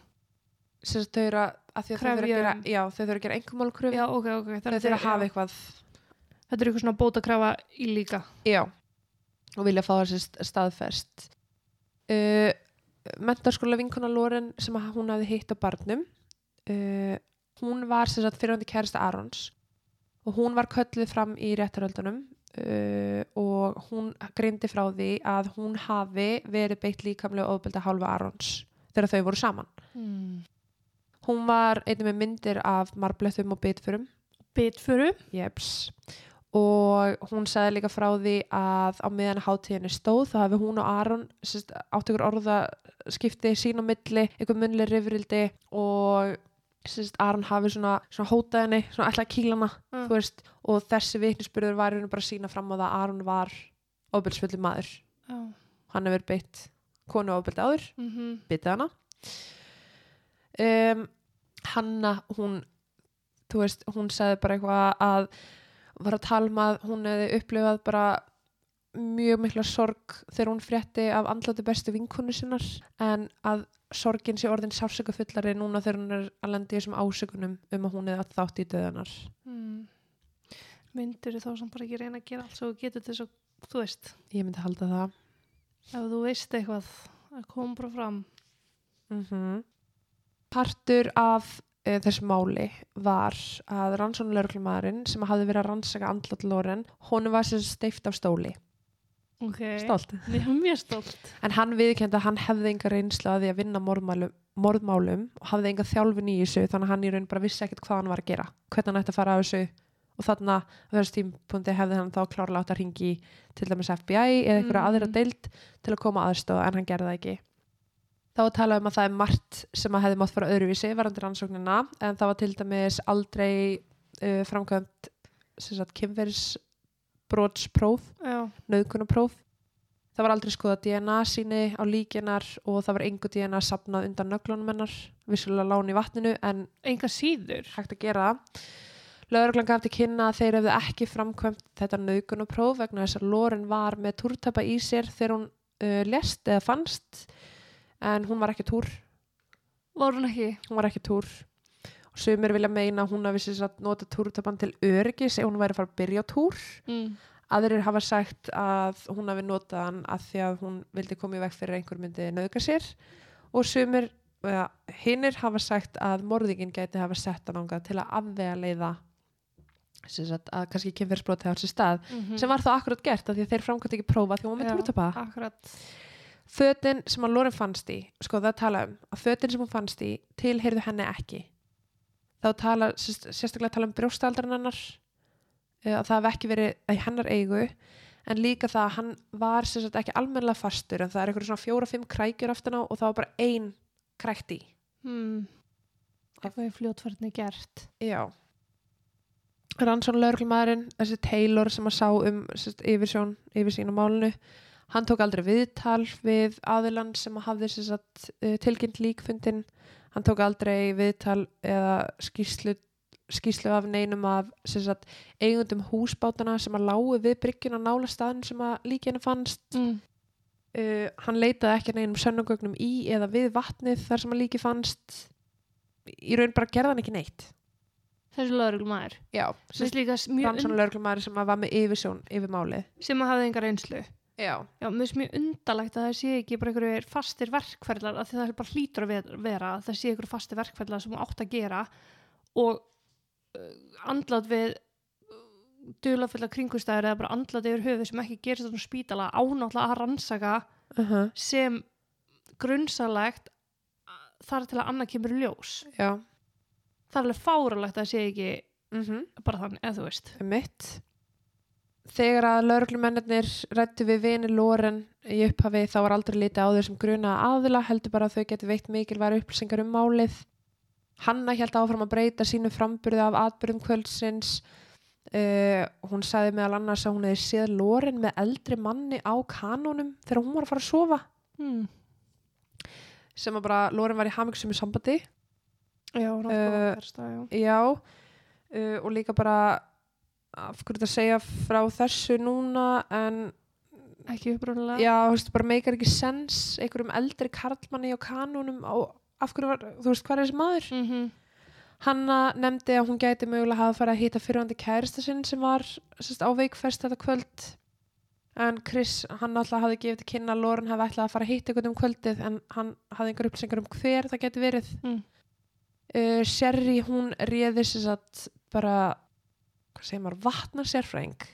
sagt, þau eru að, að að að gera, já, þau þurfa að gera einhver málkröfu
Já, ok, ok.
þau þurfa að hafa eitthvað
Þetta er eitthvað svona bótakrafa í líka.
Já, og vilja fá þessi st- staðfest. Uh, mentarskóla vinkona Loren sem hún hafði hitt á barnum, uh, hún var sem sagt fyrirhandi kærasta Arons og hún var kölluð fram í réttaröldunum uh, og hún greindi frá því að hún hafi verið beitt líkamlega ofbelda hálfa Arons þegar þau voru saman.
Mm.
Hún var einnig með myndir af marblettum og bitfurum
Bitfuru.
Jeps. Og hún sagði líka frá því að á meðan hátíðinni stóð þá hafi hún og Aron átt ykkur orðaskipti sín á milli, ykkur munli rifrildi og sérst, Aron hafi svona, svona hótað henni, svona kýla hana,
Mm.
veist, og þessi vitnisspurður var og bara að sína fram á það að Aron var ofbeldsfulli maður.
Já.
Hann hefur beitt konu ofbeldi áður,
Mm -hmm.
bitið hana. Um, Hanna, hún, þú veist, hún sagði bara eitthvað að var að tala um að hún hefði upplifað bara mjög mikla sorg þegar hún frétti af andlati bestu vinkonu sinnar. En að sorgin sé orðin sársöka fullari núna þegar hún er að lendi þessum ásökunum um að hún hefði allt þátt í döðunar
Mm. Myndir þá sem bara ekki reyna að gera allt svo þú getur til svo, þú veist,
ég myndi halda það.
Ef þú veist eitthvað að koma bara fram.
mm partur af uh, þessu máli var að rannsónulegurumaðurinn sem hafði verið að rannsaka andlat Loren, hún var sem steift af stóli
Ok.
stolt
mjög stolt.
En hann viðkend að hann hefði enga reynslu að því að vinna morðmálum, morðmálum og hafði enga þjálfun í þessu þannig að hann í raun bara vissi ekkert hvað hann var að gera hvernig hann ætti að fara af þessu og þarna á þessu tímpunkti hefði hann þá klárlega átt að ringi til dæmis FBI eða einhverja
Mm.
aðra deild til að koma aðstofa en hann gerði það ekki. Þá var talað um að það er margt sem að hefði mátt fara öðruvísi varandi rannsóknina en það var til dæmis aldrei uh, framkvæmt
Já.
nauðkunapróf. Það var aldrei skoða DNA síni á líkinar og það var engu DNA sapnað undan nöglunum hennar, vissulega lán í vatninu en
Enga síður.
hægt að gera það. Lögreglan gaf til kynna að þeir hefðu ekki framkvæmt þetta naukunapróf vegna þess að Loren var með túrtapa í sér þegar hún uh, lest eða fannst en hún var ekki túr,
Var hún ekki?
hún var ekki túr og sumir vilja meina að hún hafi nota túrtapan til öryggis ef hún væri að fara að byrja á túr
Mm.
aðrir hafa sagt að hún hafi notað hann að því að hún vildi koma í veg fyrir að einhver myndi nauðga sér og sumir, eða, hinnir hafa sagt að morðingin gæti hafa sett hann ángað til að afvega leiða sagt, að kannski kynferðsbroti hafa sér stað
Mm.
sem var þá akkurat gert af því að þeir framkvæmt ekki prófa því hún var með
Já.
Túrtapa
Akkurat.
fötin sem að Loren fannst í sko það tala um að fötin sem hún fannst í tilheyrðu henni ekki þá tala, sérst, sérstaklega tala um brjóstaldran hennar eh, að það hef ekki verið í hennar eigu en líka það að hann var sérstaklega ekki almennilega fastur en það er eitthvað svona fjóra-fimm krækjur aftan á og það var bara ein krækt í
Mm. Eitthvað er fljótfærni gert.
já rannsóna lauruglumæðurinn þessi Taylor sem að sá um sérst, yfirsjón, yfirsýn á málinu hann tók aldrei viðtal við aðilann sem hafði sérst, uh, tilkynnt líkfundin hann tók aldrei viðtal eða skýslu, skýslu af neinum af sérst, eigundum húsbátana sem að lágu við bryggjuna nála staðin sem að líkinu fannst
Mm.
uh, hann leitaði ekki neinum sönnugögnum í eða við vatnið þar sem að líki fannst í raun bara gerði hann ekki neitt
Þessi lögreglumæður.
já, rannsóna lögreglumæður sem að var með yfirsjón yfir málið
sem að hafði enga reynslu.
Já,
Já, mér finnst mjög undalegt að það sé ekki bara einhverju fastir verkferðlar því það er bara hlýtur að ver- vera að það sé einhverju fastir verkferðlar sem átt að gera og uh, andlat við dulafulla kringustæður eða bara andlat yfir höfuð sem ekki gerist á spítala ánáttúrulega að rannsaka
uh -huh.
sem grunnsalegt þar til að annað kemur ljós.
já.
Það er alveg fáralegt að það sé ekki
Mm
bara þannig, eða þú veist.
mitt þegar að lauruglumennir rættu við vini Loren í upphafi þá var aldrei litið á þau sem gruna aðila heldur bara að þau geti veitt mikilværi upplýsingar um málið Hanna held áfram að breyta sínu framburði af atbyrðum kvöldsins uh, hún sagði meðal annars að hún hefði séð Loren með eldri manni á kanónum þegar hún var að fara að sofa
Hmm.
sem að bara Loren var í hamingsum í sambandi
Já,
Uh,
náttúrulega. já.
Já, uh, og líka bara af hverju þetta segja frá þessu núna en
Ekki upprunalega.
já, þú veist, bara meikar ekki sens einhverjum eldri karlmanni á kanunum og af hverju var, þú veist, hvað er þessi maður?
Mm -hmm.
Hanna nefndi að hún gæti mögulega hafa farið að hýta fyrirvandi kærista sinn sem var sérst, á veikfest þetta kvöld en Chris, hann alltaf hafði gefið til kynna að Loren hefði ætlað að fara að hýta einhvern um kvöldið en hann hafði einhver upplýsingar um hver það geti verið
Mm.
uh, Sherry, hún réði sér satt bara segir maður, vatnarsérfræðing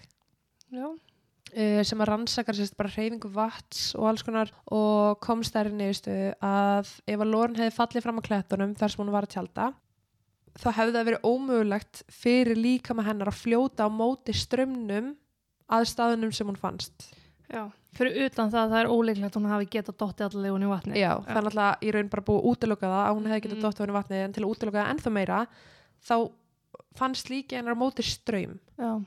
Já.
uh, sem að rannsakar sérst bara reyfingu vats og alls konar og komst þær í neyðustu að ef að Loren hefði fallið fram á klettunum þar sem hún var að tjálta þá hefði það verið ómögulegt fyrir líkama hennar að fljóta á móti strömmnum að staðunum sem hún fannst
Já. Fyrir utan það að það er óleiklegt að hún hafi getað dottið allavega hún í vatni.
Já, það er náttúrulega í raun bara búið að útiloka það að hún hefði getað
Mm.
dótt á henni vatnið en til að útiloka það ennþá meira þá fannst líki hennar á móti ströym
Já.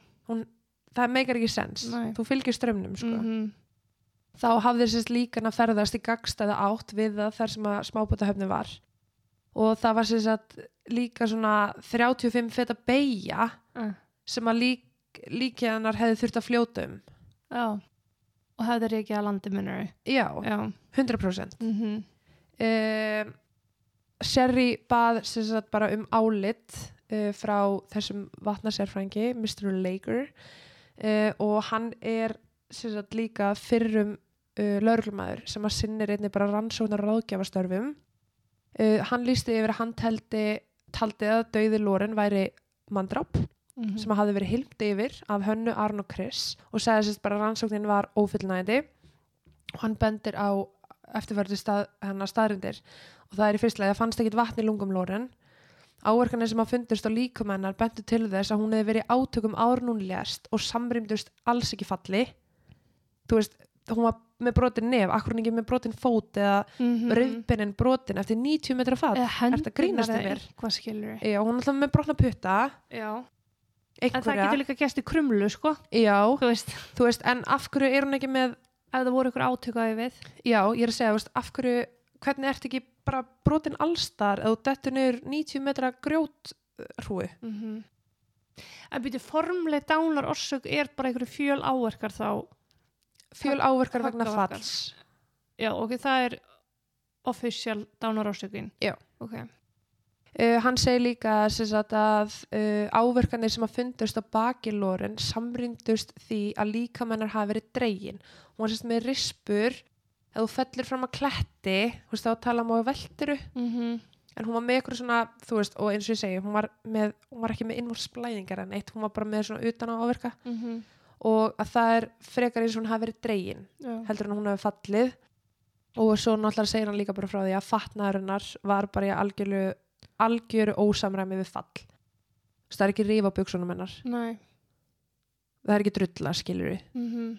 það meikar ekki sens,
Nei.
þú fylgir strömmnum sko.
Mhm.
þá hafði sérst líkan að ferðast í gagstæða átt við það þar sem að smábútahöfni var og það var sérst að líka svona 35 feta beigja
Uh.
sem að lík, líki hennar hefði þurft að fljóta um
Já. Og hefði ekki að landi minnur.
já,
Já.
100%
Mm -hmm.
um, Sherry bað sagt bara um álit uh, frá þessum vatnasérfrængi Mr. Laker uh, og hann er sagt líka fyrrum uh, lauruglumæður sem að sinnir einni bara rannsóknar ráðgjafastörfum uh, hann lísti yfir að hann teldi taldi að dauði Loren væri mandráp
Mhm.
sem hafði verið hilmt yfir af Hönnu, Arn og Chris og sagði sérst bara að rannsóknin var ófullnægandi og hann bendir á eftirverði stað, hennar staðrindir og það er í fyrstlega að fannst ekkit vatn í lungum Loren áverkanir sem að fundust á líkum hennar bendur til þess að hún hefði verið átökum árnúnlegast og samrýmdust alls ekki falli þú veist, hún var með brotin nef, akkur hún ekki með brotin fót eða
mm -hmm.
rauðbinin brotin eftir 90 metra fall
Eða
Ertu að grínast með mér?
Hvað skilur
Já, hún er alltaf með brotna putta
Já. En það
einhverja,
getur líka gæst í krumlu, sko.
já,
Þú veist,
þú veist, en af hverju er hún ekki með
ef það voru ykkur átökaði við.
já, ég er að segja, þú veist, af hverju hvernig ertu ekki bara brotin allstar eða dettur niður 90 metra grjót hrúi
Mm En byrju, formleg dánar orsök er bara einhverju fjöl áverkar þá.
fjöl áverkar vegna falls
Já, ok, það er official dánar orsökin.
Já.
Ok.
Uh, hann segir líka sagt, að uh, áverkanir sem að fundust á bakilórin samrýndust því að líkamennar hafi verið dregin. Hún var sérst með rispur, ef þú fellir fram að kletti, þú veist þá tala má velturu,
Mm
en hún var með eitthvað svona, þú veist, og eins og ég segi, hún var, með, hún var ekki með innvorsplæðingar en eitt, hún var bara með svona utan á áverka og að það er frekar eins og hún hafi verið dregin,
Já.
heldur en hún hafi fallið og svo náttúrulega segir hann líka bara frá því að fatnaðurinnar var bara í algjöru, algjöru ósamræmi við fall. Þú veist, það er ekki rífa buksunum hennar,
Nei.
það er ekki drulla, skilur við.
Mm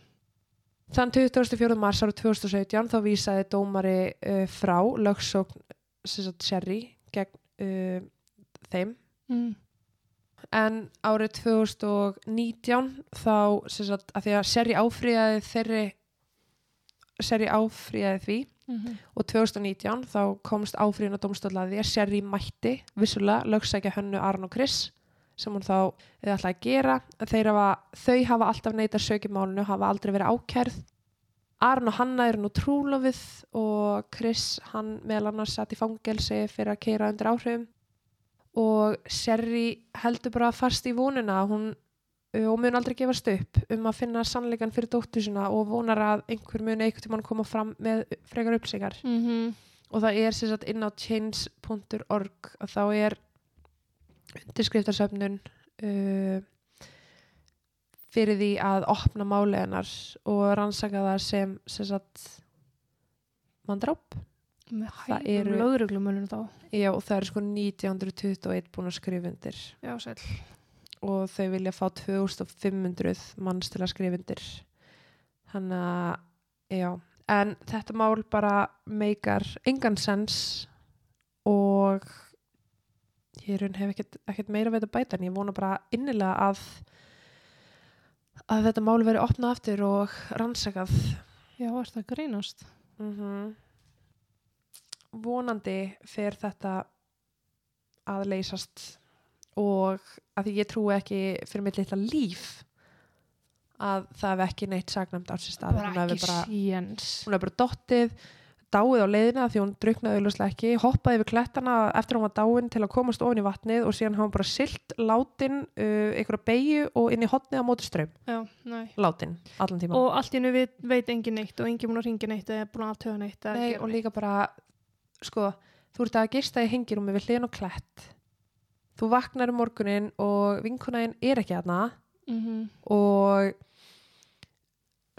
Þann 24. mars árið 2017 þá vísaði dómari uh, frá lögsókn Sherry gegn uh, þeim
mm.
en árið 2019 þá sagt að því að Sherry áfríðaði þeirri Sherry áfríðaði því
Mm
og 2019 þá komst áfríðin að domstólaði að Sherry mætti vissulega lögsækja hönnu Aron og Chris sem hún þá eða ætlaði að gera. Hafa, þau hafa alltaf neitað sökjumálinu hafa aldrei verið ákærð. Aron og Hanna eru nú trúlofið og Chris hann meðal annars satt í fangelsi fyrir að keira undir áhrifum. Og Sherry heldur bara fast í vonina. Að hún og mun aldrei gefast upp um að finna sannleikan fyrir dóttur sína og vonar að einhver muni einhvern tímann koma fram með frekar upplýsingar.
-hmm.
og það er sagt inn á change.org og þá er undirskriftarsöfnun uh, fyrir því að opna máli hennar og rannsaka það sem sem sagt mandráp
Með
Það eru- já það er sko 1921 búin að skrifa undir.
Já,
og þau vilja fá 2500 manns til að skrifa undir. Þannig að já, en þetta mál bara meikar engan sens og ég raun hef ekkert, ekkert meira við þetta bæta en ég vona bara innilega að að þetta mál veri opnað aftur og rannsakað
Já, er það grínast?
mm vonandi fer þetta að leysast og að því ég trúi ekki fyrir mitt litla líf að það hef ekki neitt sagnæmt á sér stað
Bara ekki síens.
hún hefur bara dottið dáið á leiðina því hún druknaði auðvitað ekki hoppaði yfir klettana eftir að hún var dáin til að komast ofin í vatnið og síðan hafa hún bara silt látin uh, einhverja beigju og inn í hotnið á móti ströym
Já, nei.
látin, allan tíma
Og allt í hennu veit, engin neitt og engin búin að ringa neitt eða búin að aftöða neitt.
Nei, og
neitt.
líka bara, sko, þú ert að gista í hengirúmi við hliðin og klætt. Þú vaknar um morgunin og vinkunæðin er ekki aðna
Mhm.
og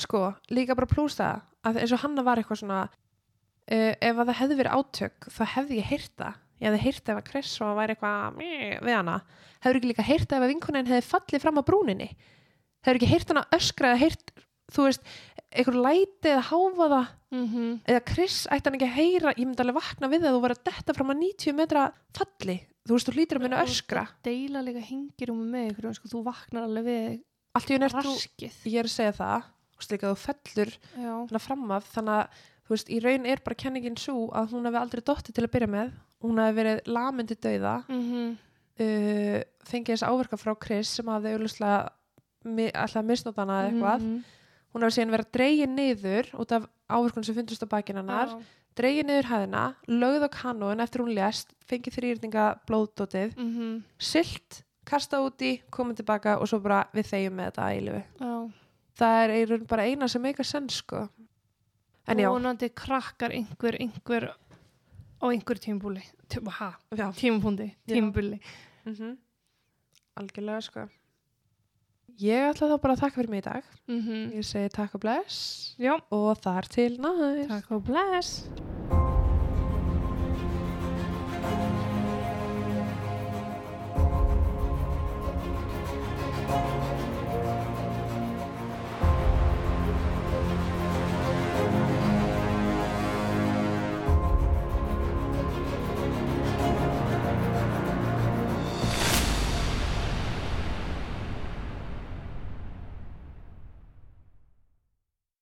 sko, líka bara plús það að eins og Hanna var eitthvað svona uh, ef að það hefði verið átök þá hefði ég heyrt það. Ég hefði heyrt ef að Chris og væri eitthvað við hana. Hefur ekki líka heyrt ef að vinkunæðin hefði fallið fram á brúninni. Hefur ekki heyrt hana öskra eða heyrt, þú veist, einhver læti eða háfa það
Mhm.
eða Chris ætti hann ekki að heyra ég myndi alveg vakna við að þú var að detta fram að 90 metra falli þú veist, þú hlýtur að minna öskra
Deila líka hengir um með ykkur, sko, þú vaknar alveg við
í þú, að veist að að í raun er bara kenningin svo að hún hefði aldrei dottið til að byrja með hún hefði verið lamindi dauða
Mm
uh, fengið þess áverka frá Chris sem hafði auðvitað alltaf misnótt hana eða eitthvað
Mhm.
hún hefði síðan verið dregin niður út af áverkun sem fundust á bakinn hennar
Já.
dregið niður hæðina, lögð á kanóin eftir hún lést, fengið þrýrninga blóðdótið,
Mhm.
silt kasta úti, komið tilbaka og svo bara við þegjum með þetta að eilifu
Já.
það er í raun bara eina sem meikar sens sko en já,
vonandi krakkar einhver, einhver á einhver
já.
tímapunkti,
Já.
tímabúli.
Mm algjörlega sko. Ég ætla þá bara að þakka fyrir mig í dag.
Mm
ég segi takk og bless.
Já,
og þar til næst.
Takk og bless